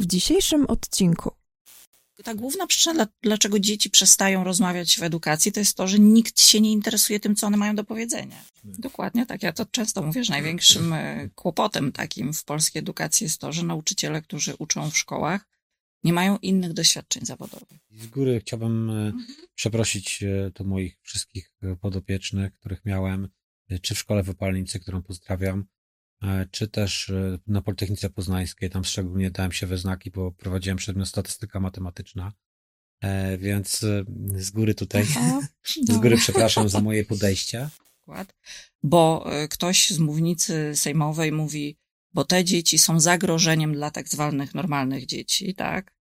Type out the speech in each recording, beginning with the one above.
W dzisiejszym odcinku ta główna przyczyna, dlaczego dzieci przestają rozmawiać w edukacji, to jest to, że nikt się nie interesuje tym, co one mają do powiedzenia. Dokładnie tak. Ja to często mówię, że największym e, kłopotem takim w polskiej edukacji jest to, że nauczyciele, którzy uczą w szkołach, nie mają innych doświadczeń zawodowych. Z góry chciałbym mhm. przeprosić e, tu moich wszystkich podopiecznych, których miałem, czy w szkole w Opalnicy, którą pozdrawiam, czy też na Politechnice Poznańskiej. Tam szczególnie dałem się we znaki, bo prowadziłem przedmiot statystyka matematyczna. E, więc z góry tutaj, Aha, z góry przepraszam za moje podejście. Bo e, ktoś z mównicy sejmowej mówi, bo te dzieci są zagrożeniem dla tak zwanych normalnych dzieci, tak?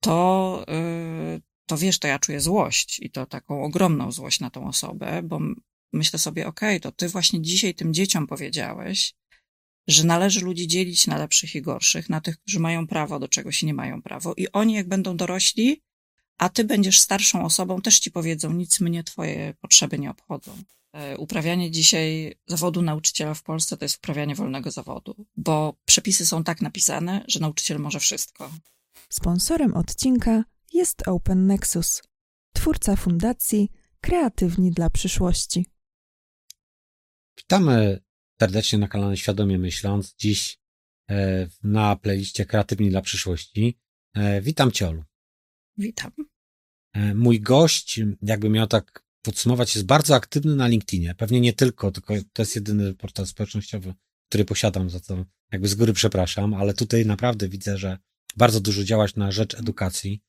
To, e, to wiesz, to ja czuję złość i to taką ogromną złość na tą osobę, bo myślę sobie, okej, okay, to ty właśnie dzisiaj tym dzieciom powiedziałeś, że należy ludzi dzielić na lepszych i gorszych, na tych, którzy mają prawo do czegoś i nie mają prawo. I oni, jak będą dorośli, a ty będziesz starszą osobą, też ci powiedzą, nic mnie twoje potrzeby nie obchodzą. E, uprawianie dzisiaj zawodu nauczyciela w Polsce to jest uprawianie wolnego zawodu, bo przepisy są tak napisane, że nauczyciel może wszystko. Sponsorem odcinka jest Open Nexus, twórca fundacji Kreatywni dla przyszłości. Witamy serdecznie na kanale Świadomie Myśląc. Dziś e, na playliście Kreatywni dla przyszłości. E, witam Cię, Olu. Witam. E, mój gość, jakby miał tak podsumować, jest bardzo aktywny na LinkedInie. Pewnie nie tylko, tylko to jest jedyny portal społecznościowy, który posiadam, za co jakby z góry przepraszam, ale tutaj naprawdę widzę, że bardzo dużo działaś na rzecz edukacji.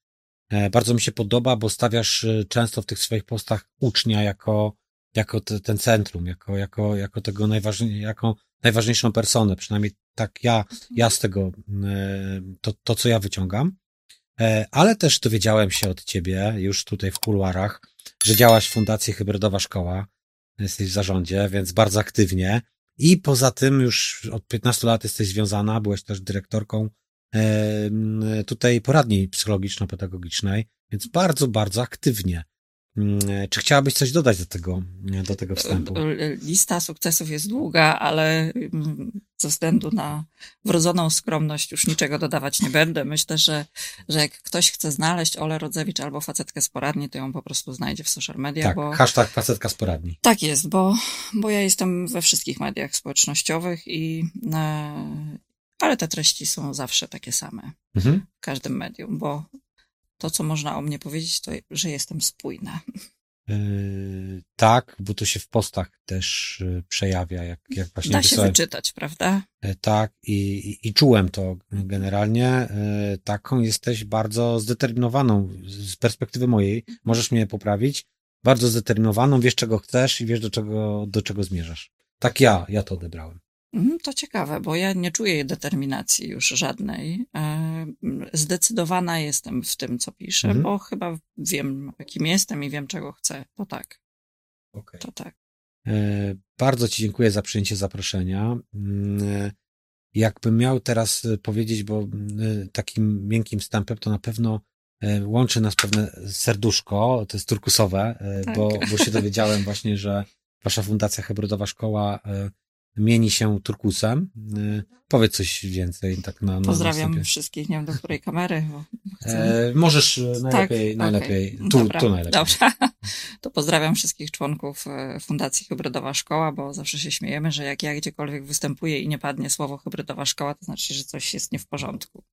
Bardzo mi się podoba, bo stawiasz często w tych swoich postach ucznia jako jako te, ten centrum, jako, jako, jako tego najważniejszego, jako najważniejszą personę, przynajmniej tak ja, ja z tego, e, to, to co ja wyciągam. E, ale też dowiedziałem się od ciebie, już tutaj w kuluarach, że działasz w Fundacji Hybrydowa Szkoła, jesteś w zarządzie, więc bardzo aktywnie. I poza tym już od 15 lat jesteś związana, byłeś też dyrektorką e, tutaj poradni psychologiczno-pedagogicznej, więc bardzo, bardzo aktywnie czy chciałabyś coś dodać do tego, do tego wstępu? Lista sukcesów jest długa, ale mm, ze względu na wrodzoną skromność już niczego dodawać nie będę. Myślę, że, że jak ktoś chce znaleźć Ole Rodzewicz albo facetkę z poradni, to ją po prostu znajdzie w social media. Tak, bo... hashtag facetka z poradni. Tak jest, bo, bo ja jestem we wszystkich mediach społecznościowych i e, ale te treści są zawsze takie same mhm. w każdym medium, bo to, co można o mnie powiedzieć, to, że jestem spójna. Yy, tak, bo to się w postach też yy, przejawia, jak, jak właśnie Da się wyczytać, prawda? Yy, tak, i, i, i, czułem to generalnie. Yy, taką jesteś bardzo zdeterminowaną z perspektywy mojej. Możesz mnie poprawić. Bardzo zdeterminowaną, wiesz czego chcesz i wiesz do czego, do czego zmierzasz. Tak ja, ja to odebrałem. Mhm, to ciekawe, bo ja nie czuję determinacji już żadnej. E, zdecydowana jestem w tym, co piszę, mhm. bo chyba wiem, kim jestem i wiem, czego chcę. To tak. Okay. To tak. E, bardzo Ci dziękuję za przyjęcie zaproszenia. Mm, e, jakbym miał teraz powiedzieć, bo mm, takim miękkim wstępem, to na pewno łączy nas pewne serduszko, to jest turkusowe, tak. bo, bo się dowiedziałem właśnie, że Wasza Fundacja Hybrydowa Szkoła mieni się turkusem. Powiedz coś więcej. Tak na, na Pozdrawiam wszystkich, nie wiem do której kamery. E, możesz najlepiej, tak? najlepiej. Okay. Tu, Dobra. tu najlepiej. Dobra. To pozdrawiam wszystkich członków e, Fundacji Hybrydowa Szkoła, bo zawsze się śmiejemy, że jak ja gdziekolwiek występuję i nie padnie słowo hybrydowa szkoła, to znaczy, że coś jest nie w porządku.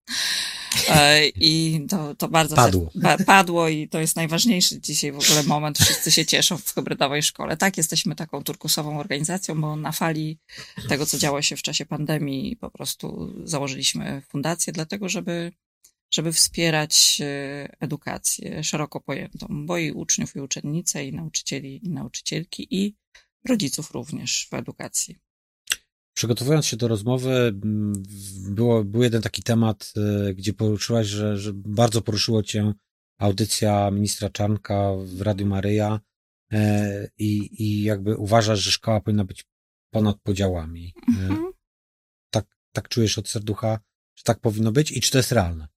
E, I to, to bardzo padło. padło i to jest najważniejszy dzisiaj w ogóle moment. Wszyscy się cieszą w hybrydowej szkole. Tak, jesteśmy taką turkusową organizacją, bo na fali tego, co działo się w czasie pandemii, po prostu założyliśmy fundację, dlatego żeby, żeby wspierać e, edukację szeroko pojętą, bo i uczniów, i uczennice, i nauczycieli, i nauczycielki, i rodziców również w edukacji. Przygotowując się do rozmowy, było, był jeden taki temat, e, gdzie poruszyłaś, że, że bardzo poruszyło cię audycja ministra Czarnka w Radiu Maryja e, i, i jakby uważasz, że szkoła powinna być ponad podziałami. Mhm. Tak, czujesz od serducha, że tak powinno być i czy to jest realne?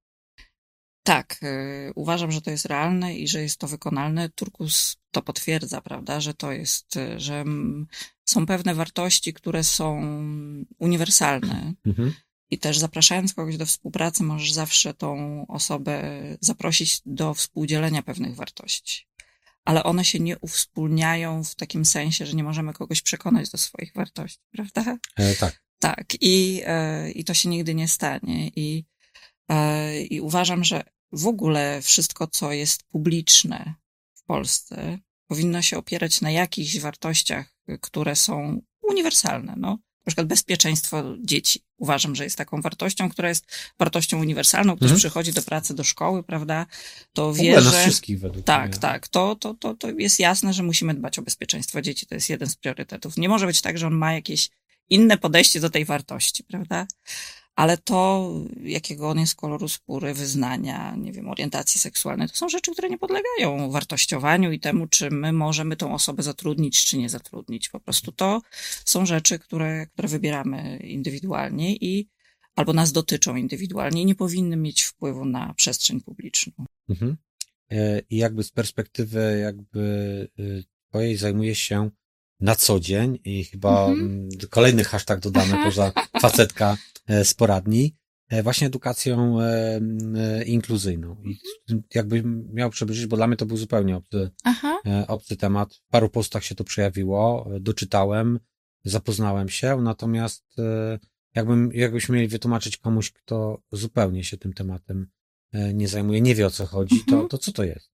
Tak, y, uważam, że to jest realne i że jest to wykonalne. Turkus to potwierdza, prawda, że to jest, y, że są pewne wartości, które są uniwersalne. Mhm. I też zapraszając kogoś do współpracy, możesz zawsze tą osobę zaprosić do współdzielenia pewnych wartości. Ale one się nie uwspólniają w takim sensie, że nie możemy kogoś przekonać do swoich wartości, prawda? E, tak. Tak. I, e, i to się nigdy nie stanie. I, e, I uważam, że w ogóle wszystko, co jest publiczne w Polsce, powinno się opierać na jakichś wartościach, które są uniwersalne. No, na przykład bezpieczeństwo dzieci. Uważam, że jest taką wartością, która jest wartością uniwersalną. Ktoś mhm. przychodzi do pracy, do szkoły, prawda? To wie, że. wszystkich według Tak, mnie. tak. To, to, to, to jest jasne, że musimy dbać o bezpieczeństwo dzieci. To jest jeden z priorytetów. Nie może być tak, że on ma jakieś inne podejście do tej wartości, prawda? Ale to, jakiego on jest koloru skóry, wyznania, nie wiem, orientacji seksualnej, to są rzeczy, które nie podlegają wartościowaniu i temu, czy my możemy tą osobę zatrudnić, czy nie zatrudnić. Po prostu to są rzeczy, które, które wybieramy indywidualnie i albo nas dotyczą indywidualnie i nie powinny mieć wpływu na przestrzeń publiczną. Mhm. E, I jakby z perspektywy jakby y, twojej zajmuje się na co dzień i chyba mhm. kolejny hashtag dodamy poza facetka z e, poradni, e, właśnie edukacją e, inkluzyjną. I jakby miał przybliżyć, bo dla mnie to był zupełnie obcy, obcy temat. W paru postach się to przejawiło, doczytałem, zapoznałem się, natomiast jakbym, jakbyśmy mieli wytłumaczyć komuś, kto zupełnie się tym tematem nie zajmuje, nie wie o co chodzi, to, mhm. to co to jest?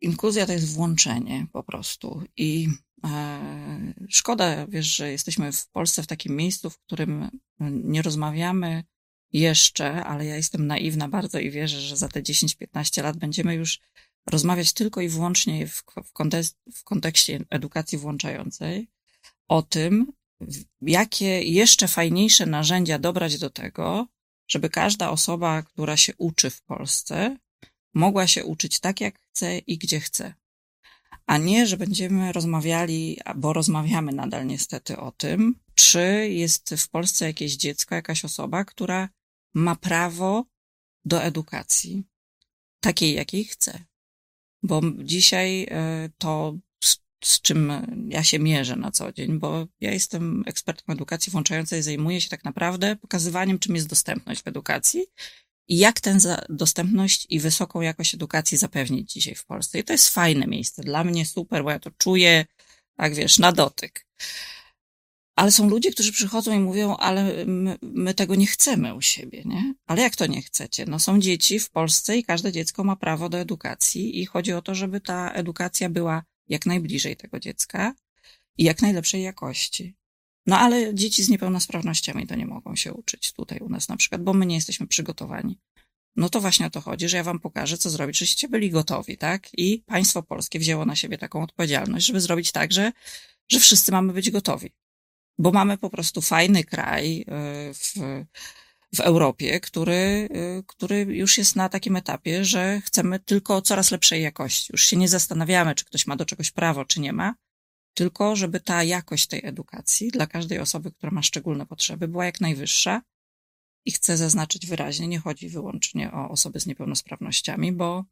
Inkluzja to jest włączenie po prostu. I e, szkoda, wiesz, że jesteśmy w Polsce w takim miejscu, w którym nie rozmawiamy jeszcze, ale ja jestem naiwna bardzo i wierzę, że za te 10-15 lat będziemy już rozmawiać tylko i wyłącznie w, w, w kontekście edukacji włączającej o tym, jakie jeszcze fajniejsze narzędzia dobrać do tego, żeby każda osoba, która się uczy w Polsce, mogła się uczyć tak, jak chce i gdzie chce. A nie, że będziemy rozmawiali, bo rozmawiamy nadal niestety o tym, czy jest w Polsce jakieś dziecko, jakaś osoba, która ma prawo do edukacji takiej, jakiej chce. Bo dzisiaj e, to, z, z, czym ja się mierzę na co dzień, bo ja jestem ekspertką edukacji włączającej, zajmuję się tak naprawdę pokazywaniem, czym jest dostępność w edukacji i jak tę dostępność i wysoką jakość edukacji zapewnić dzisiaj w Polsce. I to jest fajne miejsce. Dla mnie super, bo ja to czuję, tak wiesz, na dotyk. Ale są ludzie, którzy przychodzą i mówią, ale my, my, tego nie chcemy u siebie, nie? Ale jak to nie chcecie? No są dzieci w Polsce i każde dziecko ma prawo do edukacji i chodzi o to, żeby ta edukacja była jak najbliżej tego dziecka i jak najlepszej jakości. No ale dzieci z niepełnosprawnościami to nie mogą się uczyć tutaj u nas na przykład, bo my nie jesteśmy przygotowani. No to właśnie o to chodzi, że ja wam pokażę, co zrobić, żebyście byli gotowi, tak? I państwo polskie wzięło na siebie taką odpowiedzialność, żeby zrobić tak, że, że wszyscy mamy być gotowi. Bo mamy po prostu fajny kraj y, w, w Europie, który, y, który już jest na takim etapie, że chcemy tylko coraz lepszej jakości. Już się nie zastanawiamy, czy ktoś ma do czegoś prawo, czy nie ma, tylko żeby ta jakość tej edukacji dla każdej osoby, która ma szczególne potrzeby, była jak najwyższa. I chcę zaznaczyć wyraźnie, nie chodzi wyłącznie o osoby z niepełnosprawnościami, bo,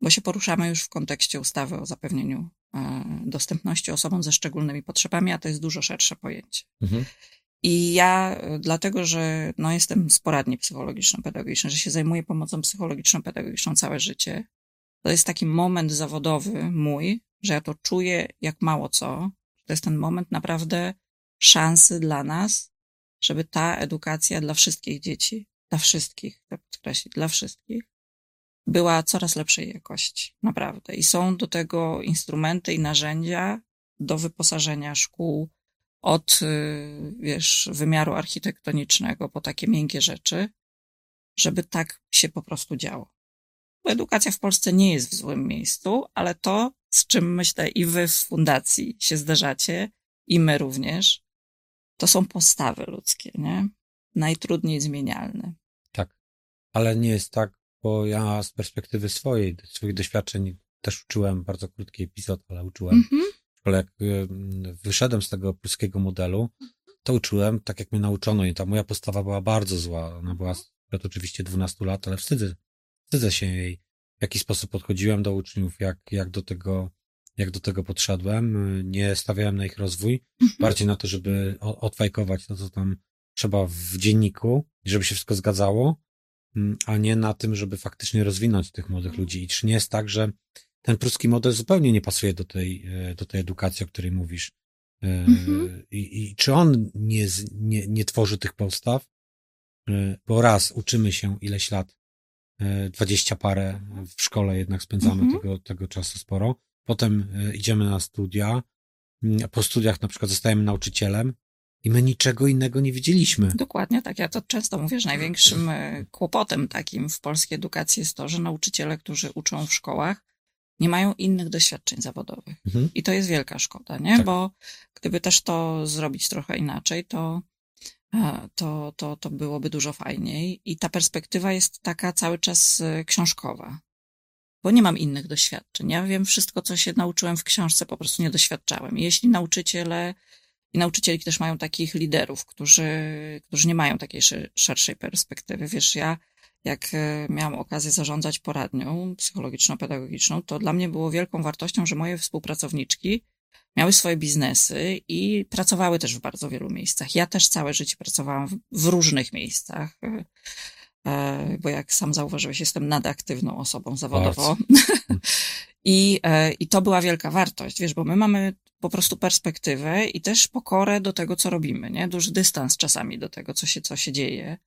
bo się poruszamy już w kontekście ustawy o zapewnieniu e, dostępności osobom ze szczególnymi potrzebami, a to jest dużo szersze pojęcie. Mhm. I ja, e, dlatego, że no, jestem sporadnie psychologiczno-pedagogiczny, że się zajmuję pomocą psychologiczno-pedagogiczną całe życie, to jest taki moment zawodowy mój, że ja to czuję jak mało co. To jest ten moment naprawdę szansy dla nas, żeby ta edukacja dla wszystkich dzieci, dla wszystkich, chcę podkreślić, dla wszystkich, była coraz lepszej jakości. Naprawdę. I są do tego instrumenty i narzędzia do wyposażenia szkół od, y, wiesz, wymiaru architektonicznego po takie miękkie rzeczy, żeby tak się po prostu działo. Edukacja w Polsce nie jest w złym miejscu, ale to, z czym myślę i wy w fundacji się zderzacie, i my również, to są postawy ludzkie, nie? Najtrudniej zmienialne. Tak, ale nie jest tak, bo ja z perspektywy swojej, swoich doświadczeń też uczyłem, bardzo krótki epizod, ale uczyłem. Mm-hmm. jak wyszedłem z tego polskiego modelu, to uczyłem tak, jak mnie nauczono i ta moja postawa była bardzo zła. Ona była sprzed oczywiście 12 lat, ale wstydzę, wstydzę się jej, w jaki sposób podchodziłem do uczniów, jak, jak do tego, jak do tego podszedłem. Nie stawiałem na ich rozwój, mhm. bardziej na to, żeby odfajkować to, co tam trzeba w dzienniku, żeby się wszystko zgadzało, mm, a nie na tym, żeby faktycznie rozwinąć tych młodych ludzi. I czy nie jest tak, że ten pruski model zupełnie nie pasuje do tej, e, do tej edukacji, o której mówisz? E, Mhm. I, I czy on nie, nie, nie tworzy tych postaw? E, Bo raz uczymy się ileś lat, e, dwadzieścia parę w szkole jednak spędzamy Mhm. tego, tego czasu sporo. Potem e, idziemy na studia. Mm, Po studiach na przykład zostajemy nauczycielem i my niczego innego nie widzieliśmy. Dokładnie tak. Ja to często mówię, że największym e, kłopotem takim w polskiej edukacji jest to, że nauczyciele, którzy uczą w szkołach, nie mają innych doświadczeń zawodowych. Mhm. I to jest wielka szkoda, nie? Tak. Bo gdyby też to zrobić trochę inaczej, to, e, to, to, to byłoby dużo fajniej. I ta perspektywa jest taka cały czas e, książkowa. Bo nie mam innych doświadczeń. Ja wiem wszystko, co się nauczyłem w książce, po prostu nie doświadczałem. Jeśli nauczyciele i nauczycielki też mają takich liderów, którzy, którzy nie mają takiej szerszej perspektywy. Wiesz, ja jak e, miałam okazję zarządzać poradnią psychologiczno-pedagogiczną, to dla mnie było wielką wartością, że moje współpracowniczki miały swoje biznesy i pracowały też w bardzo wielu miejscach. Ja też całe życie pracowałam w, w różnych miejscach, e, e, bo jak sam zauważyłeś, jestem nadaktywną osobą zawodowo. I, e, I to była wielka wartość, wiesz, bo my mamy po prostu perspektywę i też pokorę do tego, co robimy, nie? Duży dystans czasami do tego, co się, co się dzieje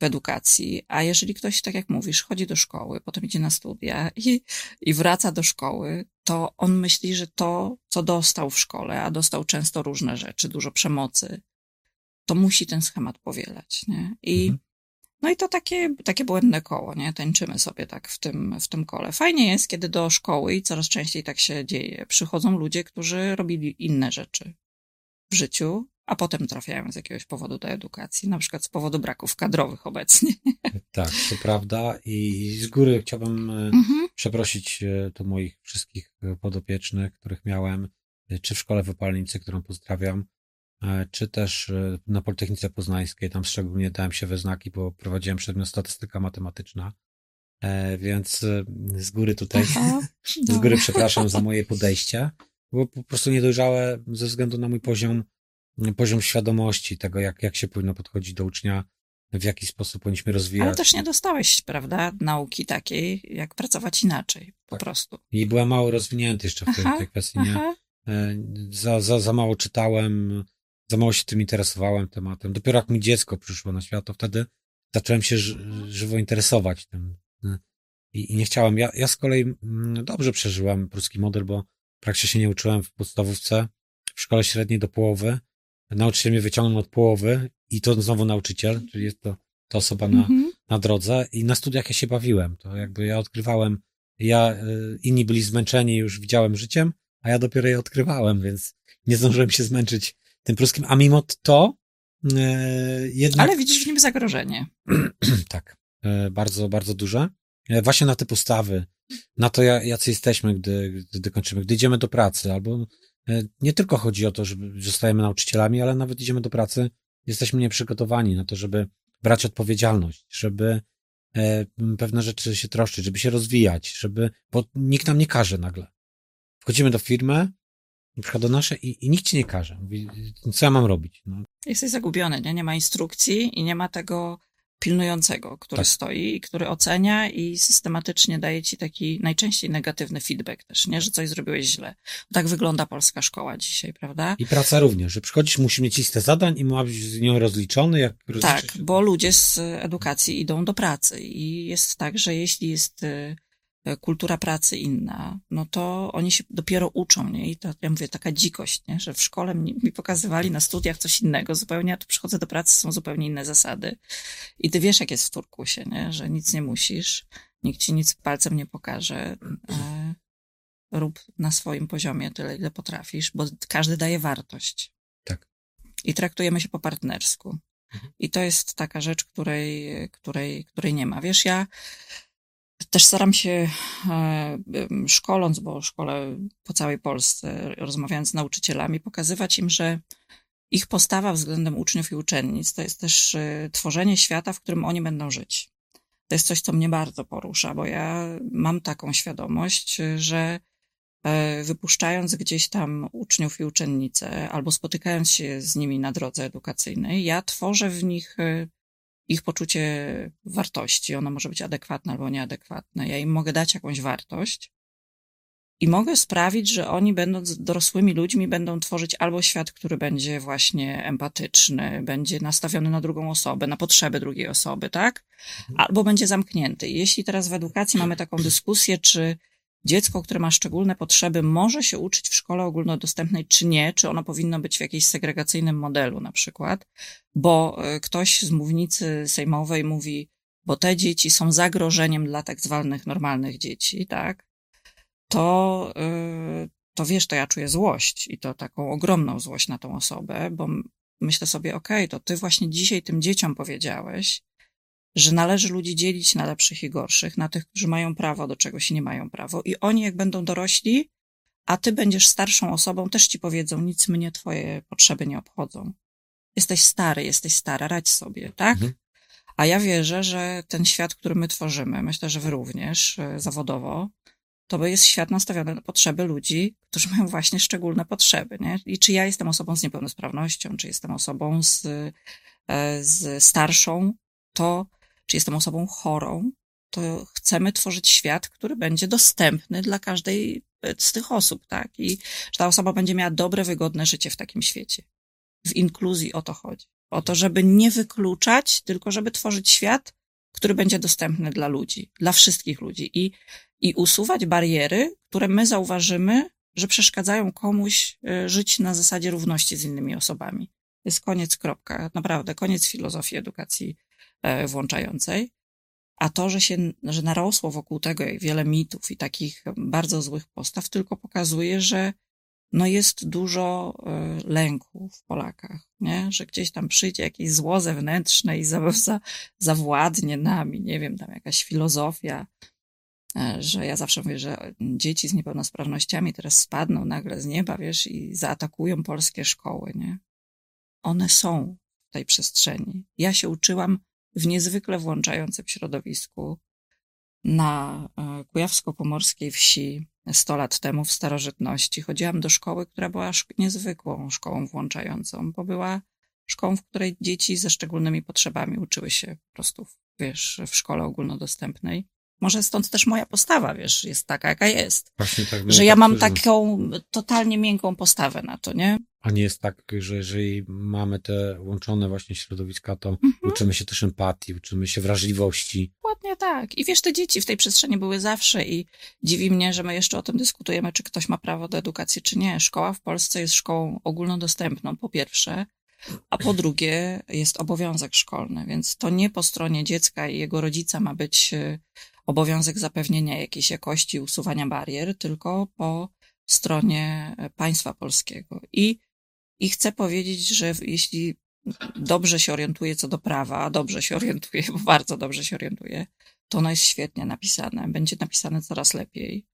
w edukacji. A jeżeli ktoś, tak jak mówisz, chodzi do szkoły, potem idzie na studia i, i wraca do szkoły, to on myśli, że to, co dostał w szkole, a dostał często różne rzeczy, dużo przemocy, to musi ten schemat powielać, nie? I, Mhm. no i to takie, takie błędne koło, nie? Tańczymy sobie tak w tym, w tym kole. Fajnie jest, kiedy do szkoły, i coraz częściej tak się dzieje, przychodzą ludzie, którzy robili inne rzeczy w życiu, a potem trafiają z jakiegoś powodu do edukacji, na przykład z powodu braków kadrowych obecnie. Tak, to prawda. I z góry chciałbym e, Mhm. przeprosić e, to moich wszystkich e, podopiecznych, których miałem, e, czy w szkole w Opalnicy, którą pozdrawiam, e, czy też e, na Politechnice Poznańskiej. Tam szczególnie dałem się we znaki, bo prowadziłem przedmiot statystyka matematyczna. E, Więc e, z góry tutaj, Aha, z góry przepraszam za moje podejście. Było po prostu niedojrzałe ze względu na mój poziom, poziom świadomości tego, jak, jak się powinno podchodzić do ucznia, w jaki sposób powinniśmy rozwijać. Ale też nie dostałeś, prawda, nauki takiej, jak pracować inaczej, po Tak. prostu. I byłem mało rozwinięty jeszcze w tej, Aha, tej kwestii, nie? Aha. E, Za, za, za mało czytałem, za mało się tym interesowałem tematem. Dopiero jak mi dziecko przyszło na świat, to wtedy zacząłem się ży- żywo interesować tym. E, I, i nie chciałem. Ja, ja z kolei mm, dobrze przeżyłem pruski model, bo praktycznie się nie uczyłem w podstawówce, w szkole średniej do połowy. Nauczyciel mnie wyciągnął od połowy i to znowu nauczyciel, czyli jest to, to osoba na, Mhm. na drodze i na studiach ja się bawiłem. To jakby ja odkrywałem, ja, y, inni byli zmęczeni, już widziałem życiem, a ja dopiero je odkrywałem, więc nie zdążyłem się zmęczyć tym pruskim, a mimo to e, jednak Ale widzisz w nim zagrożenie. tak, e, bardzo, bardzo duże. E, Właśnie na te postawy, na to, ja- jacy jesteśmy, gdy, gdy kończymy, gdy idziemy do pracy, albo nie tylko chodzi o to, że że zostajemy nauczycielami, ale nawet idziemy do pracy, jesteśmy nieprzygotowani na to, żeby brać odpowiedzialność, żeby e, pewne rzeczy się troszczyć, żeby się rozwijać, żeby, bo nikt nam nie każe nagle. Wchodzimy do firmy, na przykład do naszej i, i nikt ci nie każe. Mówi, co ja mam robić? No, Jesteś zagubiony, nie? Nie ma instrukcji i nie ma tego pilnującego, który Tak. stoi i który ocenia i systematycznie daje ci taki najczęściej negatywny feedback też, nie? Że coś zrobiłeś źle. Tak wygląda polska szkoła dzisiaj, prawda? I praca również, że przychodzisz, musi mieć listę zadań i ma być z nią rozliczony, jak Tak, rozliczysz- bo ludzie z edukacji idą do pracy i jest tak, że jeśli jest y, kultura pracy inna, no to oni się dopiero uczą, nie? I to, ja mówię, taka dzikość, nie? Że w szkole mi, mi pokazywali na studiach coś innego zupełnie, a tu przychodzę do pracy, są zupełnie inne zasady. I ty wiesz, jak jest w turkusie, nie? Że nic nie musisz, nikt ci nic palcem nie pokaże. E, rób na swoim poziomie tyle, ile potrafisz, bo każdy daje wartość. Tak. I traktujemy się po partnersku. Mhm. I to jest taka rzecz, której, której, której nie ma. Wiesz, ja też staram się, e, szkoląc, bo szkole po całej Polsce, rozmawiając z nauczycielami, pokazywać im, że ich postawa względem uczniów i uczennic to jest też e, tworzenie świata, w którym oni będą żyć. To jest coś, co mnie bardzo porusza, bo ja mam taką świadomość, że e, wypuszczając gdzieś tam uczniów i uczennice, albo spotykając się z nimi na drodze edukacyjnej, ja tworzę w nich ich poczucie wartości. Ono może być adekwatne albo nieadekwatne. Ja im mogę dać jakąś wartość i mogę sprawić, że oni, będąc dorosłymi ludźmi, będą tworzyć albo świat, który będzie właśnie empatyczny, będzie nastawiony na drugą osobę, na potrzeby drugiej osoby, tak? Mhm. Albo będzie zamknięty. Jeśli teraz w edukacji mamy taką dyskusję, czy dziecko, które ma szczególne potrzeby, może się uczyć w szkole ogólnodostępnej, czy nie, czy ono powinno być w jakimś segregacyjnym modelu na przykład, bo e, ktoś z mównicy sejmowej mówi, bo te dzieci są zagrożeniem dla tak zwanych normalnych dzieci, tak? To, e, to wiesz, to ja czuję złość i to taką ogromną złość na tą osobę, bo myślę sobie, okej, okay, to ty właśnie dzisiaj tym dzieciom powiedziałeś, że należy ludzi dzielić na lepszych i gorszych, na tych, którzy mają prawo do czegoś nie mają prawo. I oni, jak będą dorośli, a ty będziesz starszą osobą, też ci powiedzą, nic mnie twoje potrzeby nie obchodzą. Jesteś stary, jesteś stara, radź sobie, tak? Mhm. A ja wierzę, że ten świat, który my tworzymy, myślę, że wy również e, zawodowo, to jest świat nastawiony na potrzeby ludzi, którzy mają właśnie szczególne potrzeby, nie? I czy ja jestem osobą z niepełnosprawnością, czy jestem osobą z, e, z starszą, to czy jestem osobą chorą, to chcemy tworzyć świat, który będzie dostępny dla każdej z tych osób, tak? I że ta osoba będzie miała dobre, wygodne życie w takim świecie. W inkluzji o to chodzi. O to, żeby nie wykluczać, tylko żeby tworzyć świat, który będzie dostępny dla ludzi, dla wszystkich ludzi i, i usuwać bariery, które my zauważymy, że przeszkadzają komuś e, żyć na zasadzie równości z innymi osobami. Jest koniec, kropka. Naprawdę, koniec filozofii edukacji E, włączającej. A to, że się, że narosło wokół tego wiele mitów i takich bardzo złych postaw, tylko pokazuje, że no jest dużo e, lęku w Polakach, nie? Że gdzieś tam przyjdzie jakieś zło zewnętrzne i za, za, zawładnie nami, nie wiem, tam jakaś filozofia, e, że ja zawsze mówię, że dzieci z niepełnosprawnościami teraz spadną nagle z nieba, wiesz, i zaatakują polskie szkoły, nie? One są w tej przestrzeni. Ja się uczyłam w niezwykle włączającym środowisku na e, kujawsko-pomorskiej wsi 100 lat temu w starożytności. Chodziłam do szkoły, która była niezwykłą szkołą włączającą, bo była szkołą, w której dzieci ze szczególnymi potrzebami uczyły się po prostu, wiesz, w szkole ogólnodostępnej. Może stąd też moja postawa, wiesz, jest taka, jaka jest. Właśnie tak. Że ja mam taką totalnie miękką postawę na to, nie? A nie jest tak, że jeżeli mamy te łączone właśnie środowiska, to mhm. uczymy się też empatii, uczymy się wrażliwości. Ładnie tak. I wiesz, te dzieci w tej przestrzeni były zawsze i dziwi mnie, że my jeszcze o tym dyskutujemy, czy ktoś ma prawo do edukacji, czy nie. Szkoła w Polsce jest szkołą ogólnodostępną, po pierwsze, a po drugie jest obowiązek szkolny, więc to nie po stronie dziecka i jego rodzica ma być y, obowiązek zapewnienia jakiejś jakości, usuwania barier, tylko po stronie państwa polskiego. I, i chcę powiedzieć, że jeśli dobrze się orientuje co do prawa, dobrze się orientuje, bo bardzo dobrze się orientuje, to ono jest świetnie napisane, będzie napisane coraz lepiej.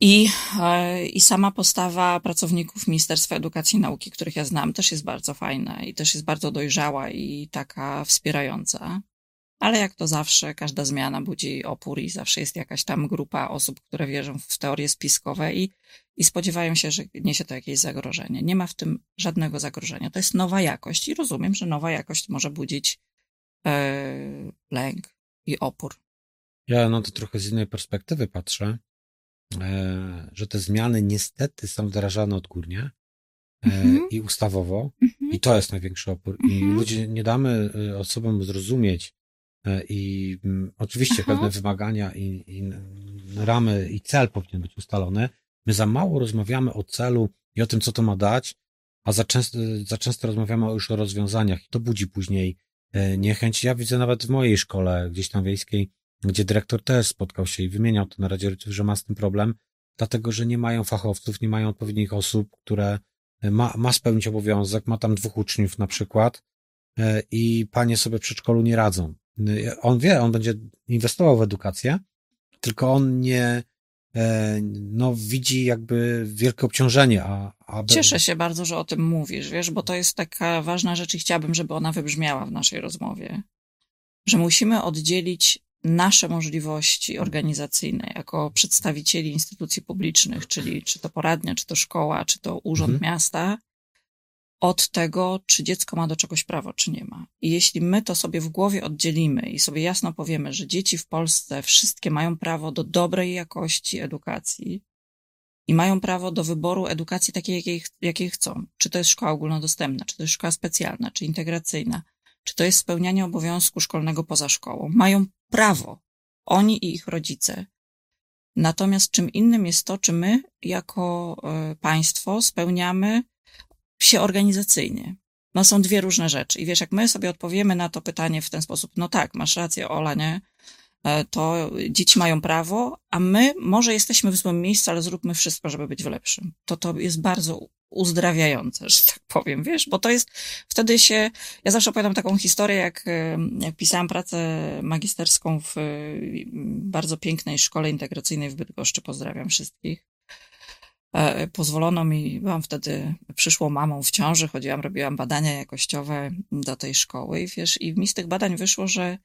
I, e, I sama postawa pracowników Ministerstwa Edukacji i Nauki, których ja znam, też jest bardzo fajna i też jest bardzo dojrzała i taka wspierająca. Ale jak to zawsze, każda zmiana budzi opór i zawsze jest jakaś tam grupa osób, które wierzą w teorie spiskowe i, i spodziewają się, że niesie to jakieś zagrożenie. Nie ma w tym żadnego zagrożenia. To jest nowa jakość i rozumiem, że nowa jakość może budzić e, lęk i opór. Ja na to trochę z innej perspektywy patrzę, e, że te zmiany niestety są wdrażane odgórnie e, mm-hmm. i ustawowo i to jest największy opór. I mhm. ludzie nie damy osobom zrozumieć, I mm, oczywiście Aha. pewne wymagania i, i ramy i cel powinien być ustalony. My za mało rozmawiamy o celu i o tym, co to ma dać, a za często, za często rozmawiamy już o rozwiązaniach i to budzi później e, niechęć. Ja widzę nawet w mojej szkole, gdzieś tam wiejskiej, gdzie dyrektor też spotkał się i wymieniał to na Radzie Rodziców, że ma z tym problem, dlatego, że nie mają fachowców, nie mają odpowiednich osób, które e, ma, ma spełnić obowiązek, ma tam dwóch uczniów na przykład i panie sobie w przedszkolu nie radzą. On wie, on będzie inwestował w edukację, tylko on nie, e, no, widzi jakby wielkie obciążenie. A, a... Cieszę się bardzo, że o tym mówisz, wiesz, bo to jest taka ważna rzecz i chciałabym, żeby ona wybrzmiała w naszej rozmowie. Że musimy oddzielić nasze możliwości organizacyjne jako przedstawicieli instytucji publicznych, czyli czy to poradnia, czy to szkoła, czy to urząd mhm. miasta, od tego, czy dziecko ma do czegoś prawo, czy nie ma. I jeśli my to sobie w głowie oddzielimy i sobie jasno powiemy, że dzieci w Polsce wszystkie mają prawo do dobrej jakości edukacji i mają prawo do wyboru edukacji takiej, jakiej, jakiej chcą, czy to jest szkoła ogólnodostępna, czy to jest szkoła specjalna, czy integracyjna, czy to jest spełnianie obowiązku szkolnego poza szkołą, mają prawo, oni i ich rodzice. Natomiast czym innym jest to, czy my jako e, państwo spełniamy się organizacyjnie. No są dwie różne rzeczy. I wiesz, jak my sobie odpowiemy na to pytanie w ten sposób, no tak, masz rację, Ola, nie? E, to dzieci mają prawo, a my może jesteśmy w złym miejscu, ale zróbmy wszystko, żeby być w lepszym. To to jest bardzo uzdrawiające, że tak powiem, wiesz, bo to jest, wtedy się, ja zawsze opowiadam taką historię, jak, e, jak pisałam pracę magisterską w e, bardzo pięknej szkole integracyjnej w Bydgoszczy, pozdrawiam wszystkich. E, pozwolono mi, byłam wtedy przyszłą mamą w ciąży, chodziłam, robiłam badania jakościowe do tej szkoły i wiesz, i mi z tych badań wyszło, że,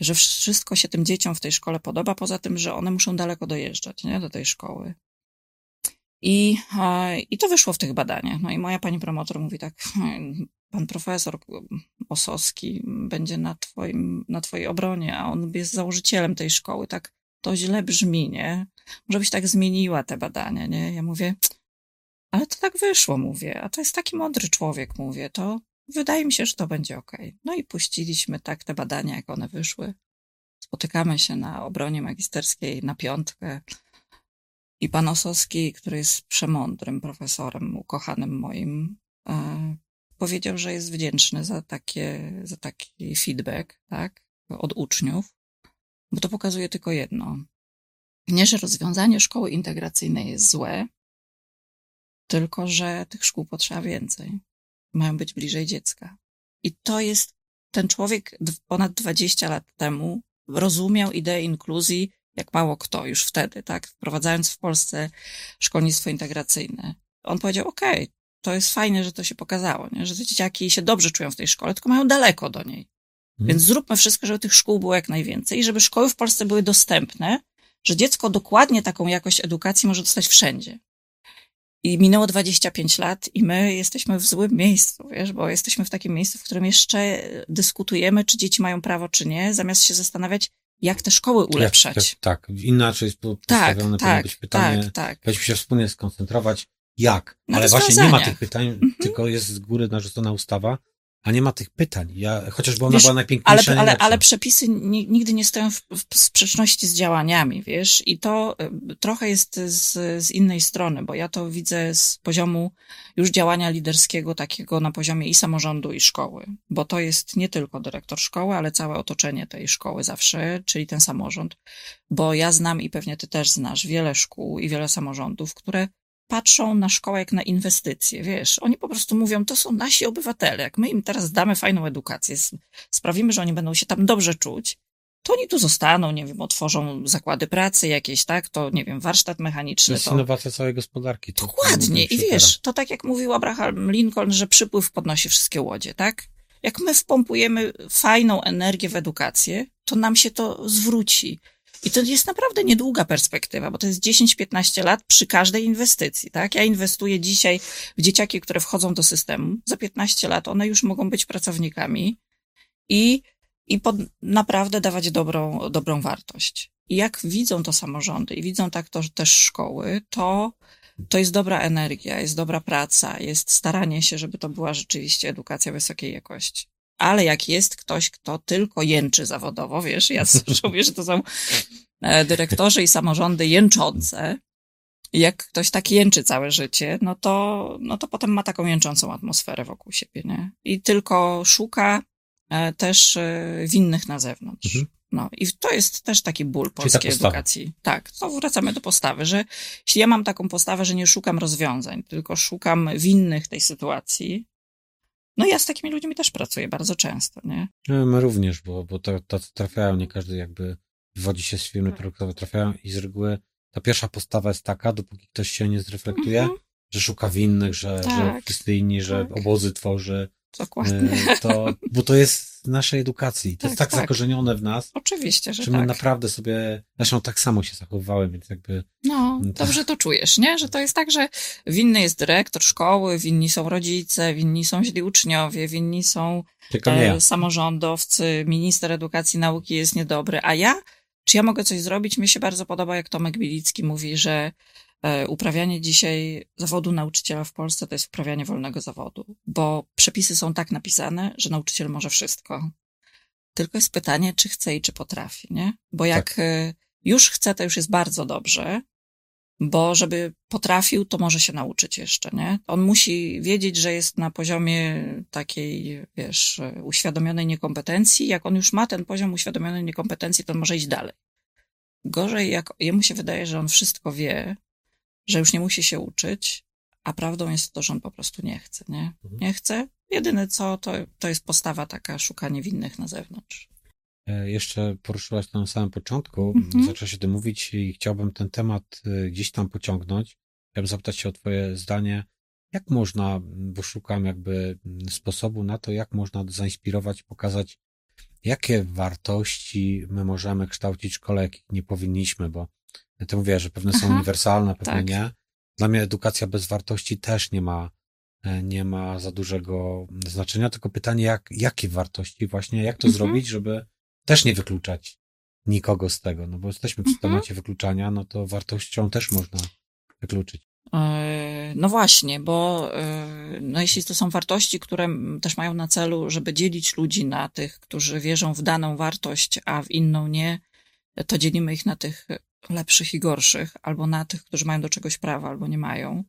że wszystko się tym dzieciom w tej szkole podoba, poza tym, że one muszą daleko dojeżdżać, nie, do tej szkoły. I, I to wyszło w tych badaniach. No i moja pani promotor mówi tak, pan profesor Osowski będzie na, twoim, na twojej obronie, a on jest założycielem tej szkoły, tak to źle brzmi, nie? Może byś tak zmieniła te badania, nie? Ja mówię, ale to tak wyszło, mówię, a to jest taki mądry człowiek, mówię, to wydaje mi się, że to będzie ok. No i puściliśmy tak te badania, jak one wyszły. Spotykamy się na obronie magisterskiej na piątkę. I pan Osowski, który jest przemądrym profesorem, ukochanym moim, e, powiedział, że jest wdzięczny za, takie, za taki feedback, tak, od uczniów, bo to pokazuje tylko jedno. Nie, że rozwiązanie szkoły integracyjnej jest złe, tylko że tych szkół potrzeba więcej. Mają być bliżej dziecka. I to jest, ten człowiek ponad 20 lat temu rozumiał ideę inkluzji jak mało kto już wtedy, tak? Wprowadzając w Polsce szkolnictwo integracyjne. On powiedział, okej, okay, to jest fajne, że to się pokazało, nie? że te dzieciaki się dobrze czują w tej szkole, tylko mają daleko do niej. Mhm. Więc zróbmy wszystko, żeby tych szkół było jak najwięcej i żeby szkoły w Polsce były dostępne, że dziecko dokładnie taką jakość edukacji może dostać wszędzie. I minęło 25 lat i my jesteśmy w złym miejscu, wiesz, bo jesteśmy w takim miejscu, w którym jeszcze dyskutujemy, czy dzieci mają prawo, czy nie, zamiast się zastanawiać, jak te szkoły ulepszać. Jak, tak, inaczej jest tak, postawione tak, powinno być pytanie. Tak, tak. Powinniśmy się wspólnie skoncentrować, jak. Ale właśnie nie ma tych pytań, mhm. tylko jest z góry narzucona ustawa, a nie ma tych pytań. Ja, chociażby ona wiesz, była najpiękniejsza. Ale, ale, ale przepisy nigdy nie stoją w, w, sprzeczności z działaniami, wiesz, i to y, trochę jest z, z innej strony, bo ja to widzę z poziomu już działania liderskiego, takiego na poziomie i samorządu, i szkoły, bo to jest nie tylko dyrektor szkoły, ale całe otoczenie tej szkoły zawsze, czyli ten samorząd, bo ja znam i pewnie ty też znasz wiele szkół i wiele samorządów, które patrzą na szkołę jak na inwestycje, wiesz. Oni po prostu mówią, to są nasi obywatele. Jak my im teraz damy fajną edukację, sprawimy, że oni będą się tam dobrze czuć, to oni tu zostaną, nie wiem, otworzą zakłady pracy jakieś, tak? To, nie wiem, warsztat mechaniczny. To jest to... innowacja całej gospodarki. To Dokładnie. I wiesz, to tak jak mówił Abraham Lincoln, że przypływ podnosi wszystkie łodzie, tak? Jak my wpompujemy fajną energię w edukację, to nam się to zwróci. I to jest naprawdę niedługa perspektywa, bo to jest 10-15 lat przy każdej inwestycji, tak? Ja inwestuję dzisiaj w dzieciaki, które wchodzą do systemu. Za 15 lat one już mogą być pracownikami i, i pod, naprawdę dawać dobrą, dobrą wartość. I jak widzą to samorządy i widzą tak to też szkoły, to, to jest dobra energia, jest dobra praca, jest staranie się, żeby to była rzeczywiście edukacja wysokiej jakości. Ale jak jest ktoś, kto tylko jęczy zawodowo, wiesz, ja mówię, że to są e, dyrektorzy i samorządy jęczące, jak ktoś tak jęczy całe życie, no to, no to potem ma taką jęczącą atmosferę wokół siebie, nie? I tylko szuka e, też e, winnych na zewnątrz. Mhm. No i to jest też taki ból polskiej edukacji. Tak, to wracamy do postawy, że jeśli ja mam taką postawę, że nie szukam rozwiązań, tylko szukam winnych tej sytuacji, no ja z takimi ludźmi też pracuję bardzo często, nie? No, my również, bo, bo to, to trafiają, nie każdy jakby wywodzi się z firmy tak. produktowe, trafiają i z reguły ta pierwsza postawa jest taka, dopóki ktoś się nie zreflektuje, mm -hmm. że szuka winnych, że, tak. że wszyscy inni, że tak. obozy tworzy. Dokładnie. E, to, bo to jest naszej edukacji. To Tak, jest tak, tak. zakorzenione w nas, Oczywiście, że że my tak. naprawdę sobie, zresztą tak samo się zachowywałem, więc jakby No, to- dobrze to czujesz, nie? Że to jest tak, że winny jest dyrektor szkoły, winni są rodzice, winni są źli uczniowie, winni są e, samorządowcy, minister edukacji nauki jest niedobry, a ja, czy ja mogę coś zrobić? Mi się bardzo podoba, jak Tomek Bilicki mówi, że uprawianie dzisiaj zawodu nauczyciela w Polsce to jest uprawianie wolnego zawodu, bo przepisy są tak napisane, że nauczyciel może wszystko. Tylko jest pytanie, czy chce i czy potrafi, nie? Bo jak Tak. e, już chce, to już jest bardzo dobrze, bo żeby potrafił, to może się nauczyć jeszcze, nie? On musi wiedzieć, że jest na poziomie takiej, wiesz, e, uświadomionej niekompetencji. Jak on już ma ten poziom uświadomionej niekompetencji, to może iść dalej. Gorzej, jak jemu się wydaje, że on wszystko wie, że już nie musi się uczyć, a prawdą jest to, że on po prostu nie chce, nie? Mhm. Nie chce. Jedyne co, to, to jest postawa taka, szukanie winnych na zewnątrz. E, Jeszcze poruszyłaś to na samym początku, Mhm. zaczęłaś o tym mówić i chciałbym ten temat e, gdzieś tam pociągnąć. Chciałbym zapytać się o twoje zdanie, jak można, bo szukam jakby sposobu na to, jak można zainspirować, pokazać, jakie wartości my możemy kształcić w szkole, jakich nie powinniśmy, bo ty mówię, że pewne są Aha, uniwersalne, pewne tak. nie. Dla mnie edukacja bez wartości też nie ma, e, nie ma za dużego znaczenia, tylko pytanie, jak, jakie wartości właśnie, jak to Mhm. zrobić, żeby też nie wykluczać nikogo z tego, no bo jesteśmy przy Mhm. temacie wykluczania, no to wartością też można wykluczyć. E, No właśnie, bo e, no jeśli to są wartości, które też mają na celu, żeby dzielić ludzi na tych, którzy wierzą w daną wartość, a w inną nie, to dzielimy ich na tych lepszych i gorszych, albo na tych, którzy mają do czegoś prawa, albo nie mają,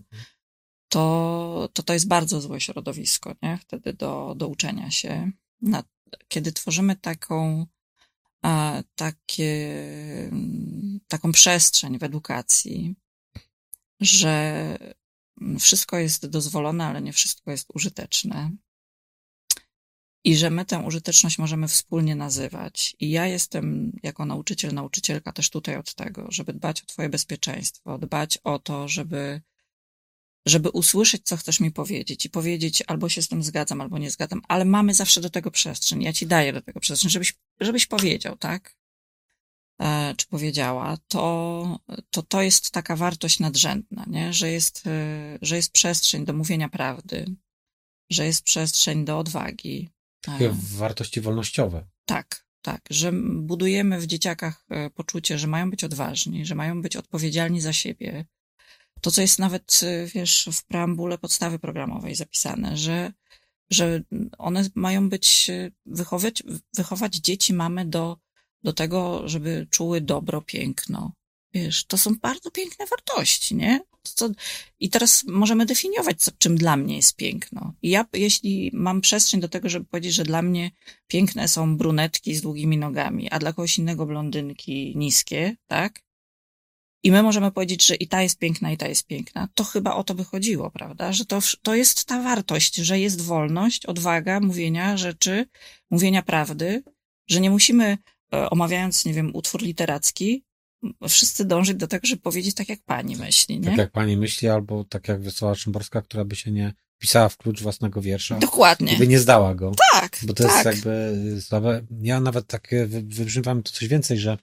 to to, to jest bardzo złe środowisko, nie? Wtedy do, do uczenia się. Na, kiedy tworzymy taką, a, takie, mm, taką przestrzeń w edukacji, że wszystko jest dozwolone, ale nie wszystko jest użyteczne. I że my tę użyteczność możemy wspólnie nazywać. I ja jestem jako nauczyciel, nauczycielka też tutaj od tego, żeby dbać o Twoje bezpieczeństwo, dbać o to, żeby, żeby usłyszeć, co chcesz mi powiedzieć i powiedzieć, albo się z tym zgadzam, albo nie zgadzam, ale mamy zawsze do tego przestrzeń. Ja Ci daję do tego przestrzeń, żebyś, żebyś powiedział, tak? e, czy powiedziała, to, to to jest taka wartość nadrzędna, nie? Że, jest, e, że jest przestrzeń do mówienia prawdy, że jest przestrzeń do odwagi. E, Takie wartości wolnościowe. Tak, tak, że budujemy w dzieciakach e, poczucie, że mają być odważni, że mają być odpowiedzialni za siebie. To, co jest nawet, e, wiesz, w preambule podstawy programowej zapisane, że, że one mają być, e, wychować, wychować dzieci mamy do, do tego, żeby czuły dobro, piękno. Wiesz, to są bardzo piękne wartości, nie? Co, I teraz możemy definiować, co, czym dla mnie jest piękno. I ja, jeśli mam przestrzeń do tego, żeby powiedzieć, że dla mnie piękne są brunetki z długimi nogami, a dla kogoś innego blondynki niskie, tak? I my możemy powiedzieć, że i ta jest piękna, i ta jest piękna. To chyba o to by chodziło, prawda? Że to, to jest ta wartość, że jest wolność, odwaga mówienia rzeczy, mówienia prawdy, że nie musimy, e, omawiając, nie wiem, utwór literacki, wszyscy dążyć do tego, żeby powiedzieć tak, jak pani myśli, nie? Tak jak pani myśli, albo tak jak Wesoła Szymborska, która by się nie pisała w klucz własnego wiersza Dokładnie. by nie zdała go. Tak, Bo to tak. jest jakby słabe. Ja nawet tak e, wy- wybrzmiewam to coś więcej, że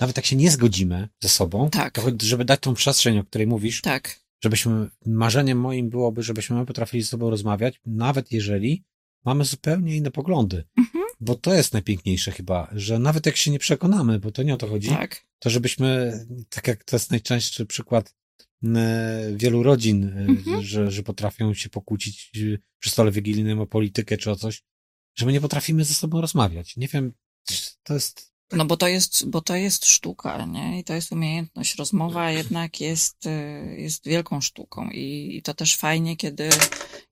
nawet jak się nie zgodzimy ze sobą, Tak. to choć- żeby dać tą przestrzeń, o której mówisz, Tak, żebyśmy, marzeniem moim byłoby, żebyśmy my potrafili ze sobą rozmawiać, nawet jeżeli mamy zupełnie inne poglądy. Bo to jest najpiękniejsze chyba, że nawet jak się nie przekonamy, bo to nie o to chodzi, tak. to żebyśmy, tak jak to jest najczęstszy przykład wielu rodzin, e, Mhm. że, że potrafią się pokłócić e, przy stole wigilijnym o politykę czy o coś, że my nie potrafimy ze sobą rozmawiać. Nie wiem, to jest No bo to jest, bo to jest sztuka, nie? I to jest umiejętność. Rozmowa jednak jest, y, jest wielką sztuką i, i to też fajnie, kiedy,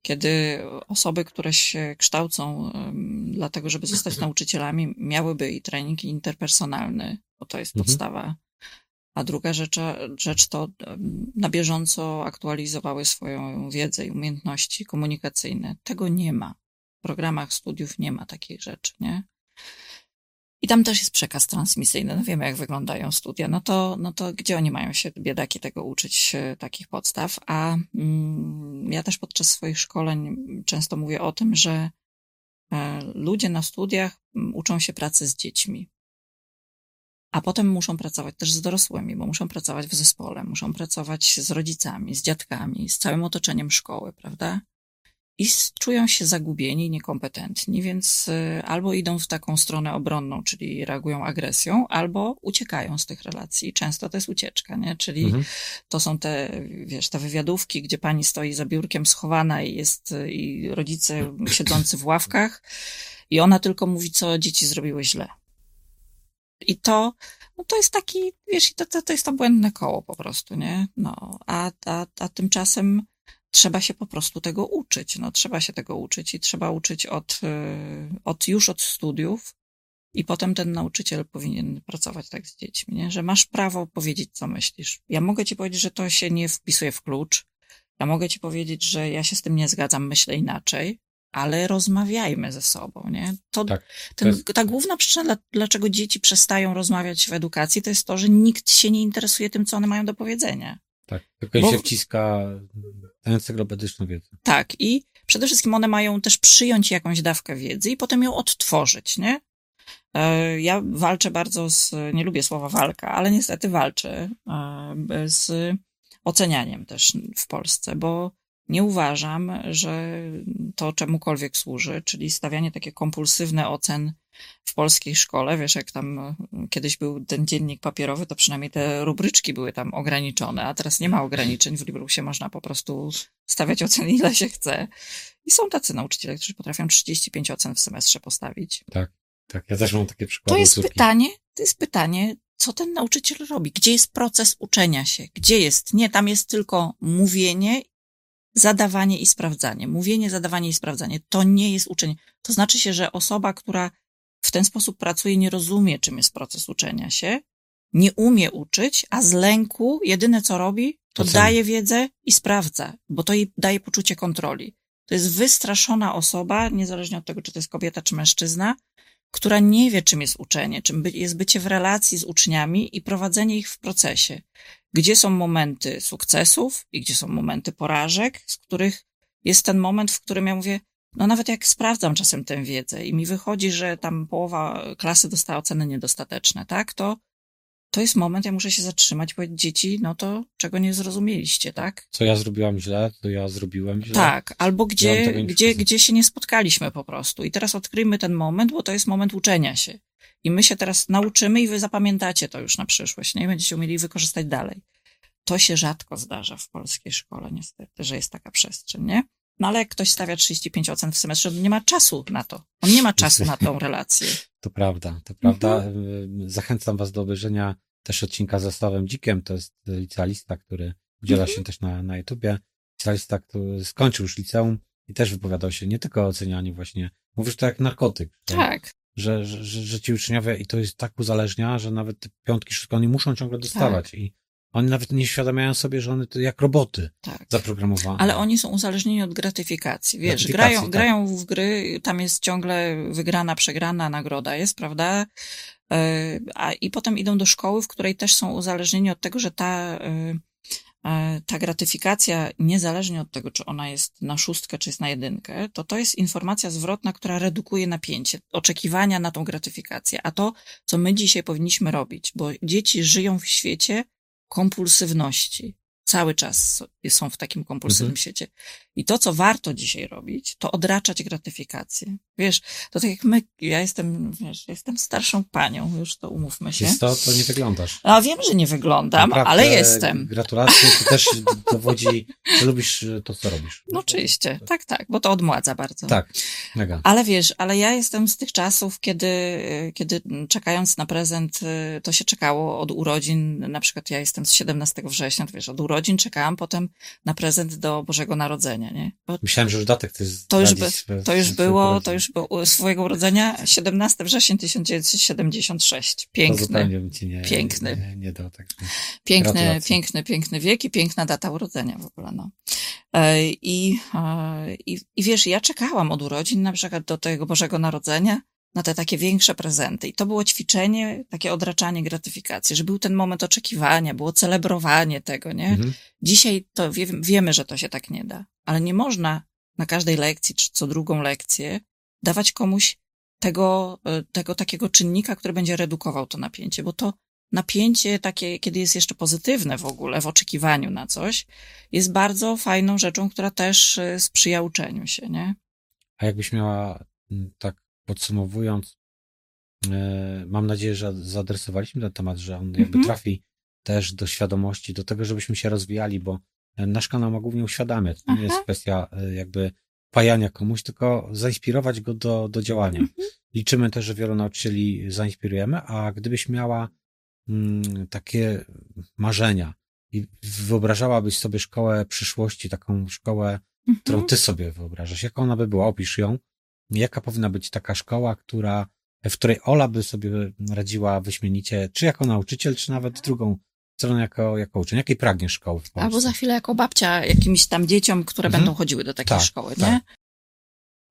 kiedy osoby, które się kształcą dlatego, żeby zostać nauczycielami, miałyby i trening interpersonalny, bo to jest Mhm. podstawa. A druga rzecz, rzecz to na bieżąco aktualizowały swoją wiedzę i umiejętności komunikacyjne. Tego nie ma. W programach studiów nie ma takich rzeczy, nie? I tam też jest przekaz transmisyjny. No wiemy, jak wyglądają studia. No to, no to gdzie oni mają się, biedaki, tego uczyć, e, takich podstaw? A mm, ja też podczas swoich szkoleń często mówię o tym, że e, ludzie na studiach uczą się pracy z dziećmi. A potem muszą pracować też z dorosłymi, bo muszą pracować w zespole, muszą pracować z rodzicami, z dziadkami, z całym otoczeniem szkoły, prawda? I czują się zagubieni, niekompetentni, więc y, albo idą w taką stronę obronną, czyli reagują agresją, albo uciekają z tych relacji. Często to jest ucieczka, nie? Czyli mhm. to są te, wiesz, te wywiadówki, gdzie pani stoi za biurkiem schowana i jest, y, i rodzice siedzący w ławkach i ona tylko mówi, co dzieci zrobiły źle. I to, no to jest taki, wiesz, to, to, to jest to błędne koło po prostu, nie? No, a, a, a tymczasem trzeba się po prostu tego uczyć. No, trzeba się tego uczyć i trzeba uczyć od, y, od już od studiów. I potem ten nauczyciel powinien pracować tak z dziećmi, nie? że masz prawo powiedzieć, co myślisz. Ja mogę ci powiedzieć, że to się nie wpisuje w klucz. Ja mogę ci powiedzieć, że ja się z tym nie zgadzam, myślę inaczej, ale rozmawiajmy ze sobą, nie? To, tak, ten, to jest... Ta główna przyczyna, dlaczego dzieci przestają rozmawiać w edukacji, to jest to, że nikt się nie interesuje tym, co one mają do powiedzenia. Tak, tylko Bo... się wciska encyklopedyczną wiedzę. Tak, i przede wszystkim one mają też przyjąć jakąś dawkę wiedzy i potem ją odtworzyć, nie? E, ja walczę bardzo z, nie lubię słowa walka, ale niestety walczę e, z ocenianiem też w Polsce, bo nie uważam, że to czemukolwiek służy, czyli stawianie takie kompulsywne ocen w polskiej szkole, wiesz, jak tam e, kiedyś był ten dziennik papierowy, to przynajmniej te rubryczki były tam ograniczone, a teraz nie ma ograniczeń. W Librusie można po prostu stawiać oceny ile się chce. I są tacy nauczyciele, którzy potrafią 35 ocen w semestrze postawić. Tak, tak. Ja też mam takie przykłady. To jest pytanie, to jest pytanie, co ten nauczyciel robi? Gdzie jest proces uczenia się? Gdzie jest? Nie, tam jest tylko mówienie, zadawanie i sprawdzanie. Mówienie, zadawanie i sprawdzanie. To nie jest uczenie. To znaczy się, że osoba, która w ten sposób pracuje, nie rozumie, czym jest proces uczenia się, nie umie uczyć, a z lęku jedyne co robi, to daje wiedzę i sprawdza, bo to jej daje poczucie kontroli. To jest wystraszona osoba, niezależnie od tego, czy to jest kobieta, czy mężczyzna, która nie wie, czym jest uczenie, czym jest bycie w relacji z uczniami i prowadzenie ich w procesie. Gdzie są momenty sukcesów i gdzie są momenty porażek, z których jest ten moment, w którym ja mówię, no nawet jak sprawdzam czasem tę wiedzę i mi wychodzi, że tam połowa klasy dostała oceny niedostateczne, tak, to to jest moment, ja muszę się zatrzymać i powiedzieć, dzieci, no to czego nie zrozumieliście, tak? Co ja zrobiłam źle, to ja zrobiłem źle. Tak, albo gdzie, gdzie, gdzie się nie spotkaliśmy po prostu. I teraz odkryjmy ten moment, bo to jest moment uczenia się. I my się teraz nauczymy i wy zapamiętacie to już na przyszłość, nie? Będziecie umieli wykorzystać dalej. To się rzadko zdarza w polskiej szkole, niestety, że jest taka przestrzeń, nie? No ale jak ktoś stawia 35 ocen w semestrze, to nie ma czasu na to. On nie ma czasu na tą relację. To prawda, to prawda. Mhm. Zachęcam was do obejrzenia też odcinka ze Sławem Dzikiem. To jest licealista, który udziela mhm. się też na, na YouTubie. Licealista, który skończył już liceum i też wypowiadał się nie tylko o ocenianiu właśnie. Mówisz to jak narkotyk. Tak. Że, że, że, że ci uczniowie i to jest tak uzależnia, że nawet te piątki, wszystko oni muszą ciągle dostawać. Tak. I oni nawet nie świadamiają sobie, że one to jak roboty tak. zaprogramowane. Ale oni są uzależnieni od gratyfikacji. Wiesz, gratyfikacji, grają, tak. grają w gry, tam jest ciągle wygrana, przegrana, nagroda jest, prawda? E, a, I potem idą do szkoły, w której też są uzależnieni od tego, że ta, e, e, ta gratyfikacja, niezależnie od tego, czy ona jest na szóstkę, czy jest na jedynkę, to to jest informacja zwrotna, która redukuje napięcie, oczekiwania na tą gratyfikację. A to, co my dzisiaj powinniśmy robić, bo dzieci żyją w świecie, kompulsywności. Cały czas są w takim kompulsywnym mhm. świecie. I to, co warto dzisiaj robić, to odraczać gratyfikację. Wiesz, to tak jak my, ja jestem, wiesz, jestem starszą panią, już to umówmy się. Jest to, to nie wyglądasz. A wiem, że nie wyglądam, Naprawdę, ale jestem. Gratulacje, to też dowodzi, że lubisz to, co robisz. No oczywiście, tak, tak, bo to odmładza bardzo. Tak, mega. Ale wiesz, ale ja jestem z tych czasów, kiedy, kiedy czekając na prezent, to się czekało od urodzin, na przykład ja jestem z 17 września, to wiesz, od urodzin czekałam potem na prezent do Bożego Narodzenia, nie? Bo Myślałem, że już datek to jest... To już, by, to już było, to już było swojego urodzenia 17 września 1976. Piękny. Nie, piękny. Nie, nie dał tak. Piękny, piękny, piękny wiek i piękna data urodzenia w ogóle, no. E, I, e, i, I wiesz, ja czekałam od urodzin na przykład do tego Bożego Narodzenia na te takie większe prezenty. I to było ćwiczenie, takie odraczanie gratyfikacji, że był ten moment oczekiwania, było celebrowanie tego, nie? Mhm. Dzisiaj to wie, wiemy, że to się tak nie da, ale nie można na każdej lekcji, czy co drugą lekcję dawać komuś tego, e, tego takiego czynnika, który będzie redukował to napięcie, bo to napięcie takie, kiedy jest jeszcze pozytywne w ogóle, w oczekiwaniu na coś, jest bardzo fajną rzeczą, która też e, sprzyja uczeniu się, nie? A jakbyś miała, tak podsumowując, e, mam nadzieję, że zaadresowaliśmy ten temat, że on jakby mhm. trafi też do świadomości, do tego, żebyśmy się rozwijali, bo nasz kanał ma głównie uświadamiać. To nie jest kwestia jakby pajania komuś, tylko zainspirować go do, do działania. Mhm. Liczymy też, że wielu nauczycieli zainspirujemy, a gdybyś miała mm, takie marzenia i wyobrażałabyś sobie szkołę przyszłości, taką szkołę, mhm. którą ty sobie wyobrażasz, jaka ona by była, opisz ją, jaka powinna być taka szkoła, która, w której Ola by sobie radziła wyśmienicie, czy jako nauczyciel, czy nawet drugą stronę jako, jako uczeń. Jakiej pragniesz szkoły w Polsce? Albo za chwilę jako babcia jakimś tam dzieciom, które mhm. będą chodziły do takiej tak, szkoły, tak. nie?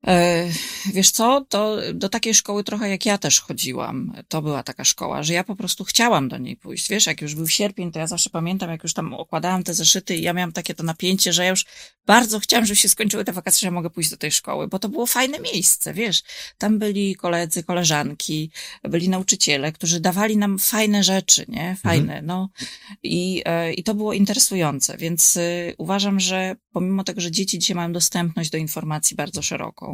E, wiesz co, to do takiej szkoły trochę jak ja też chodziłam. To była taka szkoła, że ja po prostu chciałam do niej pójść. Wiesz, jak już był sierpień, to ja zawsze pamiętam, jak już tam okładałam te zeszyty i ja miałam takie to napięcie, że ja już bardzo chciałam, żeby się skończyły te wakacje, że ja mogę pójść do tej szkoły, bo to było fajne miejsce, wiesz. Tam byli koledzy, koleżanki, byli nauczyciele, którzy dawali nam fajne rzeczy, nie? Fajne, mhm. no. I, e, I to było interesujące, więc y, uważam, że pomimo tego, że dzieci dzisiaj mają dostępność do informacji bardzo szeroką,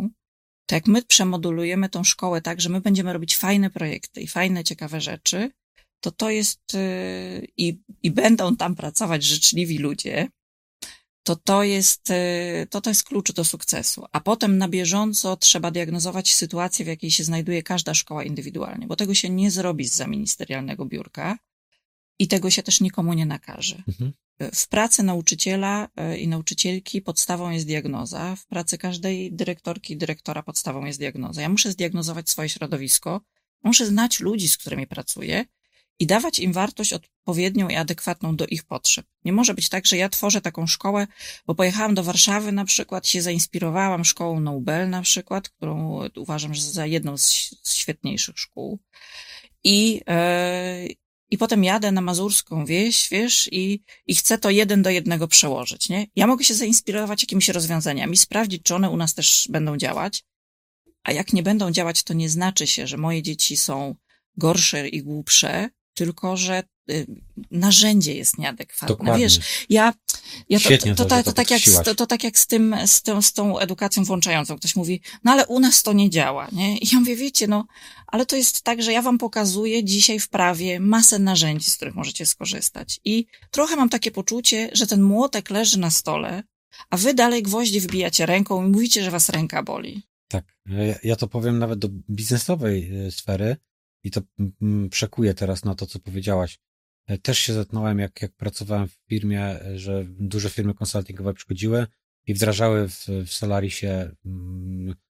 to jak my przemodulujemy tą szkołę tak, że my będziemy robić fajne projekty i fajne, ciekawe rzeczy, to to jest y, i, i będą tam pracować życzliwi ludzie, to to jest, y, to to jest klucz do sukcesu. A potem na bieżąco trzeba diagnozować sytuację, w jakiej się znajduje każda szkoła indywidualnie, bo tego się nie zrobi z ministerialnego biurka i tego się też nikomu nie nakaże. Mhm. W pracy nauczyciela e, i nauczycielki podstawą jest diagnoza. W pracy każdej dyrektorki i dyrektora podstawą jest diagnoza. Ja muszę zdiagnozować swoje środowisko, muszę znać ludzi, z którymi pracuję i dawać im wartość odpowiednią i adekwatną do ich potrzeb. Nie może być tak, że ja tworzę taką szkołę, bo pojechałam do Warszawy na przykład, się zainspirowałam szkołą Nobel na przykład, którą uważam za jedną z, świetniejszych szkół. I, e, i potem jadę na mazurską wieś, wiesz, i, i chcę to jeden do jednego przełożyć, nie? Ja mogę się zainspirować jakimiś rozwiązaniami, sprawdzić, czy one u nas też będą działać, a jak nie będą działać, to nie znaczy się, że moje dzieci są gorsze i głupsze, tylko że narzędzie jest nieadekwatne. Dokładnie. Wiesz, ja, ja to, to, to, to, tak jak, to, to tak jak z tym, z tą, z tą edukacją włączającą. Ktoś mówi, no ale u nas to nie działa, nie? I ja mówię, wiecie, no, ale to jest tak, że ja wam pokazuję dzisiaj w prawie masę narzędzi, z których możecie skorzystać. I trochę mam takie poczucie, że ten młotek leży na stole, a wy dalej gwoździe wbijacie ręką i mówicie, że was ręka boli. Tak. Ja, ja to powiem nawet do biznesowej e, sfery i to przekuję teraz na to, co powiedziałaś. E, też się zetknąłem, jak, jak pracowałem w firmie, e, że duże firmy konsultingowe przychodziły i wdrażały w, w Solarisie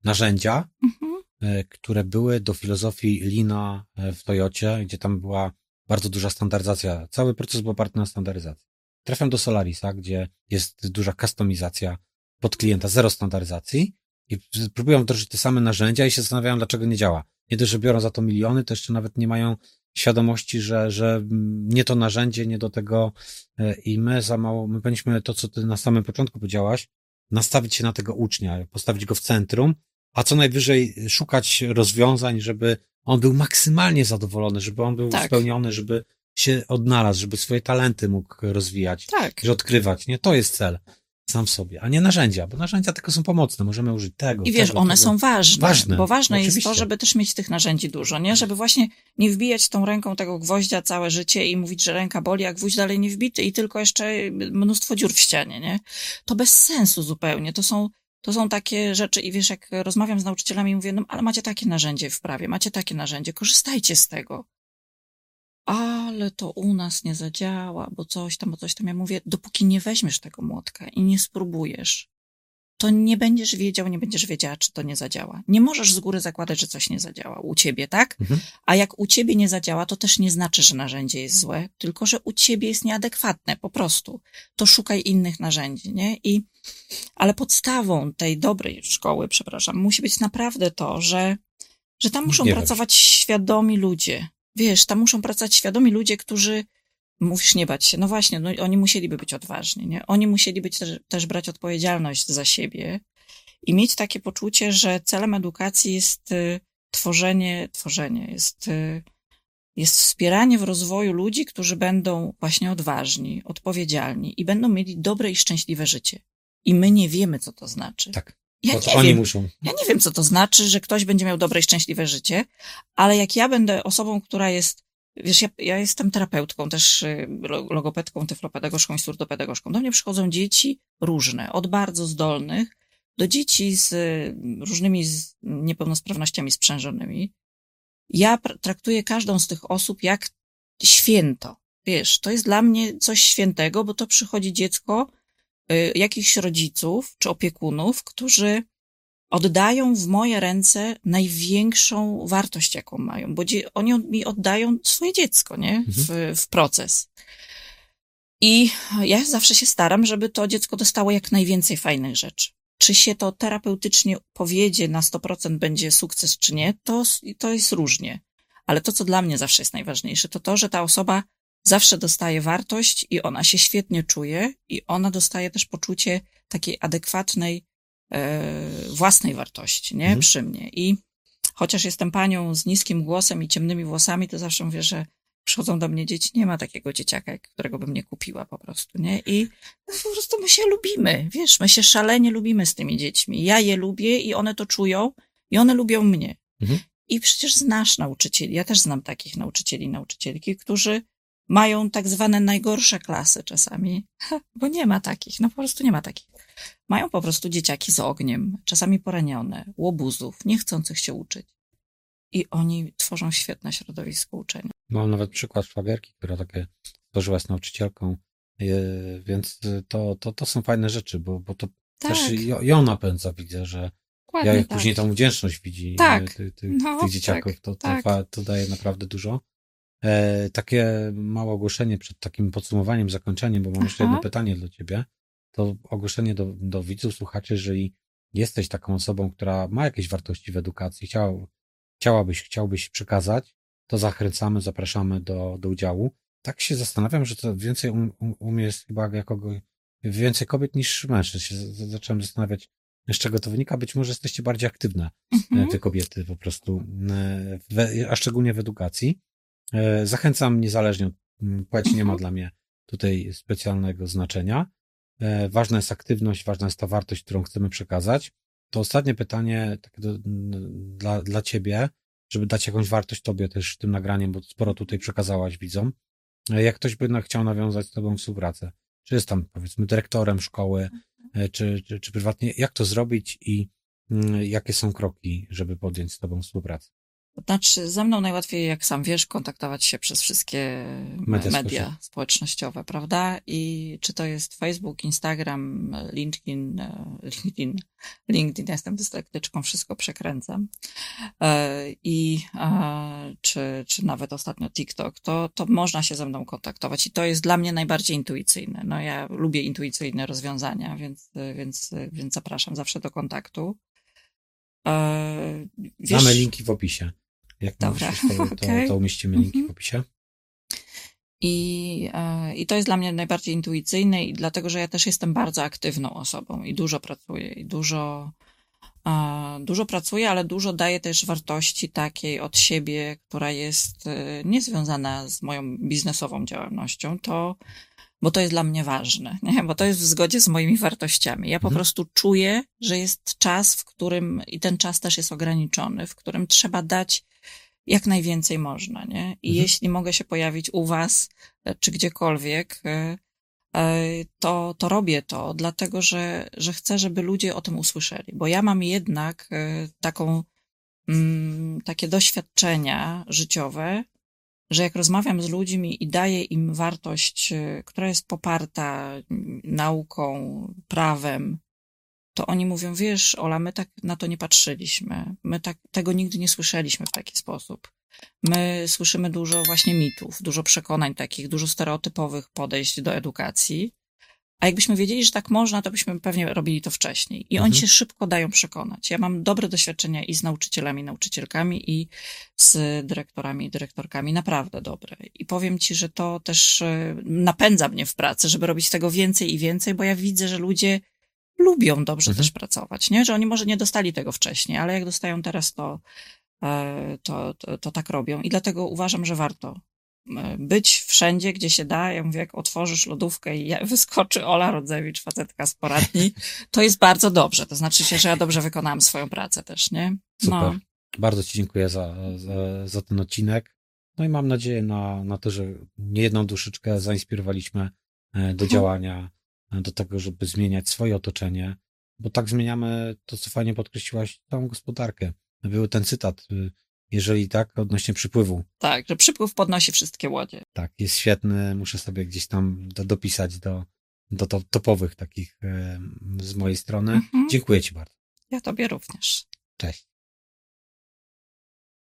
narzędzia, mhm. E, które były do filozofii Lina w Toyocie, gdzie tam była bardzo duża standaryzacja. Cały proces był oparty na standaryzacji. Trafiam do Solarisa, gdzie jest duża kustomizacja pod klienta, zero standaryzacji i próbują wdrożyć te same narzędzia i się zastanawiają, dlaczego nie działa nie dość, że biorą za to miliony, to jeszcze nawet nie mają świadomości, że, że nie to narzędzie, nie do tego e, i my za mało, my powinniśmy to, co ty na samym początku powiedziałaś, nastawić się na tego ucznia, postawić go w centrum, a co najwyżej szukać rozwiązań, żeby on był maksymalnie zadowolony, żeby on był tak. spełniony, żeby się odnalazł, żeby swoje talenty mógł rozwijać, tak. że odkrywać, nie? To jest cel sam w sobie, a nie narzędzia, bo narzędzia tylko są pomocne, możemy użyć tego. I wiesz, tego, one tego. są ważne, ważne bo ważne oczywiście. jest to, żeby też mieć tych narzędzi dużo, nie? Żeby właśnie nie wbijać tą ręką tego gwoździa całe życie i mówić, że ręka boli, a gwóźdź dalej nie wbity i tylko jeszcze mnóstwo dziur w ścianie, nie? To bez sensu zupełnie, to są to są takie rzeczy i wiesz, jak rozmawiam z nauczycielami, mówię, no ale macie takie narzędzie w prawie, macie takie narzędzie, korzystajcie z tego ale to u nas nie zadziała, bo coś tam, bo coś tam. Ja mówię, dopóki nie weźmiesz tego młotka i nie spróbujesz, to nie będziesz wiedział, nie będziesz wiedziała, czy to nie zadziała. Nie możesz z góry zakładać, że coś nie zadziała u ciebie, tak? Mhm. A jak u ciebie nie zadziała, to też nie znaczy, że narzędzie jest złe, tylko że u ciebie jest nieadekwatne, po prostu. To szukaj innych narzędzi, nie? I, ale podstawą tej dobrej szkoły, przepraszam, musi być naprawdę to, że, że tam muszą nie pracować świadomi ludzie, wiesz, tam muszą pracować świadomi ludzie, którzy Mówisz nie bać się. No właśnie, no, oni musieliby być odważni, nie? Oni musieliby też, też brać odpowiedzialność za siebie i mieć takie poczucie, że celem edukacji jest y, tworzenie, tworzenie, jest, y, jest wspieranie w rozwoju ludzi, którzy będą właśnie odważni, odpowiedzialni i będą mieli dobre i szczęśliwe życie. I my nie wiemy, co to znaczy. Tak. Ja to nie oni wiem. muszą. Ja nie wiem, co to znaczy, że ktoś będzie miał dobre i szczęśliwe życie, ale jak ja będę osobą, która jest, wiesz, ja, ja jestem terapeutką, też y, lo- logopedką, tyflopedagogzką i surdopedagogzką. Do mnie przychodzą dzieci różne, od bardzo zdolnych do dzieci z y, różnymi z niepełnosprawnościami sprzężonymi. Ja traktuję każdą z tych osób jak święto. Wiesz, to jest dla mnie coś świętego, bo to przychodzi dziecko jakichś rodziców czy opiekunów, którzy oddają w moje ręce największą wartość, jaką mają, bo oni mi oddają swoje dziecko, nie? W, w proces. I ja zawsze się staram, żeby to dziecko dostało jak najwięcej fajnych rzeczy. Czy się to terapeutycznie powiedzie na 100% będzie sukces, czy nie, to, to jest różnie. Ale to, co dla mnie zawsze jest najważniejsze, to to, że ta osoba zawsze dostaje wartość i ona się świetnie czuje i ona dostaje też poczucie takiej adekwatnej e, własnej wartości, nie? Mhm. Przy mnie. I chociaż jestem panią z niskim głosem i ciemnymi włosami, to zawsze mówię, że przychodzą do mnie dzieci, nie ma takiego dzieciaka, którego bym nie kupiła po prostu, nie? I no, po prostu my się lubimy, wiesz, my się szalenie lubimy z tymi dziećmi. Ja je lubię i one to czują i one lubią mnie. Mhm. I przecież znasz nauczycieli, ja też znam takich nauczycieli i nauczycielki, którzy mają tak zwane najgorsze klasy czasami, bo nie ma takich, no po prostu nie ma takich. Mają po prostu dzieciaki z ogniem, czasami poranione, łobuzów, niechcących się uczyć. I oni tworzą świetne środowisko uczenia. Mam nawet przykład szwagierki, która takie stworzyła z nauczycielką, e, więc to, to, to są fajne rzeczy, bo, bo to Tak, też i, i ona pędza, widzę, że dokładnie ja jak tak. później tą wdzięczność widzi Tak. e, ty, ty, No, tych dzieciaków, tak, to, to, tak. to daje naprawdę dużo. E, takie małe ogłoszenie przed takim podsumowaniem, zakończeniem, bo mam jeszcze Aha. jedno pytanie dla ciebie. To ogłoszenie do, do widzów, słuchaczy, jeżeli jesteś taką osobą, która ma jakieś wartości w edukacji, chciał, chciałabyś, chciałbyś przekazać, to zachęcamy, zapraszamy do, do udziału. Tak się zastanawiam, że to więcej u, u, u mnie jest chyba jako więcej kobiet niż mężczyzn. Się zacząłem zastanawiać, z czego to wynika. Być może jesteście bardziej aktywne, Mhm. e, te kobiety po prostu, e, a szczególnie w edukacji. E, Zachęcam niezależnie od m, płci, nie ma Mhm. dla mnie tutaj specjalnego znaczenia. E, Ważna jest aktywność, ważna jest ta wartość, którą chcemy przekazać. To ostatnie pytanie takie do, dla, dla ciebie, żeby dać jakąś wartość tobie też tym nagraniem, bo sporo tutaj przekazałaś widzom. E, Jak ktoś by chciał nawiązać z tobą współpracę, czy jest tam powiedzmy dyrektorem szkoły, e, czy, czy, czy prywatnie, jak to zrobić i mm, jakie są kroki, żeby podjąć z tobą współpracę? Znaczy, ze mną najłatwiej, jak sam wiesz, kontaktować się przez wszystkie Media media, społecznościowe, prawda? I czy to jest Facebook, Instagram, LinkedIn, e, LinkedIn, LinkedIn, ja jestem dyslektyczką, wszystko przekręcam. E, I e, czy, czy nawet ostatnio TikTok, to, to można się ze mną kontaktować i to jest dla mnie najbardziej intuicyjne. No ja lubię intuicyjne rozwiązania, więc, więc, więc zapraszam zawsze do kontaktu. Wiesz- Mamy linki w opisie. Jak Dobra, to, to, okej. to umieścimy linki Mhm. w opisie. I, e, I to jest dla mnie najbardziej intuicyjne, i dlatego, że ja też jestem bardzo aktywną osobą i dużo pracuję, i dużo, e, dużo pracuję, ale dużo daję też wartości takiej od siebie, która jest e, niezwiązana z moją biznesową działalnością. To, bo to jest dla mnie ważne, nie? bo to jest w zgodzie z moimi wartościami. Ja po Mhm. prostu czuję, że jest czas, w którym, i ten czas też jest ograniczony, w którym trzeba dać jak najwięcej można, nie? I Mhm. jeśli mogę się pojawić u was, e, czy gdziekolwiek, e, e, to, to robię to, dlatego że, że chcę, żeby ludzie o tym usłyszeli. Bo ja mam jednak taką, mm, takie doświadczenia życiowe, że jak rozmawiam z ludźmi i daję im wartość, e, która jest poparta nauką, prawem, to oni mówią, wiesz, Ola, my tak na to nie patrzyliśmy. My tak, tego nigdy nie słyszeliśmy w taki sposób. My słyszymy dużo właśnie mitów, dużo przekonań takich, dużo stereotypowych podejść do edukacji. A jakbyśmy wiedzieli, że tak można, to byśmy pewnie robili to wcześniej. I oni Mhm. się szybko dają przekonać. Ja mam dobre doświadczenia i z nauczycielami, nauczycielkami, i z dyrektorami i dyrektorkami. Naprawdę dobre. I powiem ci, że to też e, napędza mnie w pracy, żeby robić tego więcej i więcej, bo ja widzę, że ludzie lubią dobrze Mhm. też pracować, nie? Że oni może nie dostali tego wcześniej, ale jak dostają teraz, to, e, to, to, to tak robią. I dlatego uważam, że warto być wszędzie, gdzie się da. Ja mówię, jak otworzysz lodówkę i wyskoczy Ola Rodzewicz, facetka z poradni, to jest bardzo dobrze. To znaczy się, że ja dobrze wykonałam swoją pracę też, nie? Super. No, Bardzo Ci dziękuję za, za, za ten odcinek. No i mam nadzieję na, na to, że niejedną duszyczkę zainspirowaliśmy e, do działania, e, do tego, żeby zmieniać swoje otoczenie, bo tak zmieniamy to, co fajnie podkreśliłaś, całą gospodarkę. Był ten cytat, y, jeżeli tak, odnośnie przypływu. tak, że przypływ podnosi wszystkie łodzie. Tak, jest świetny, muszę sobie gdzieś tam do, dopisać do, do, do topowych takich z mojej strony. Mhm. Dziękuję Ci bardzo. Ja tobie również. Cześć.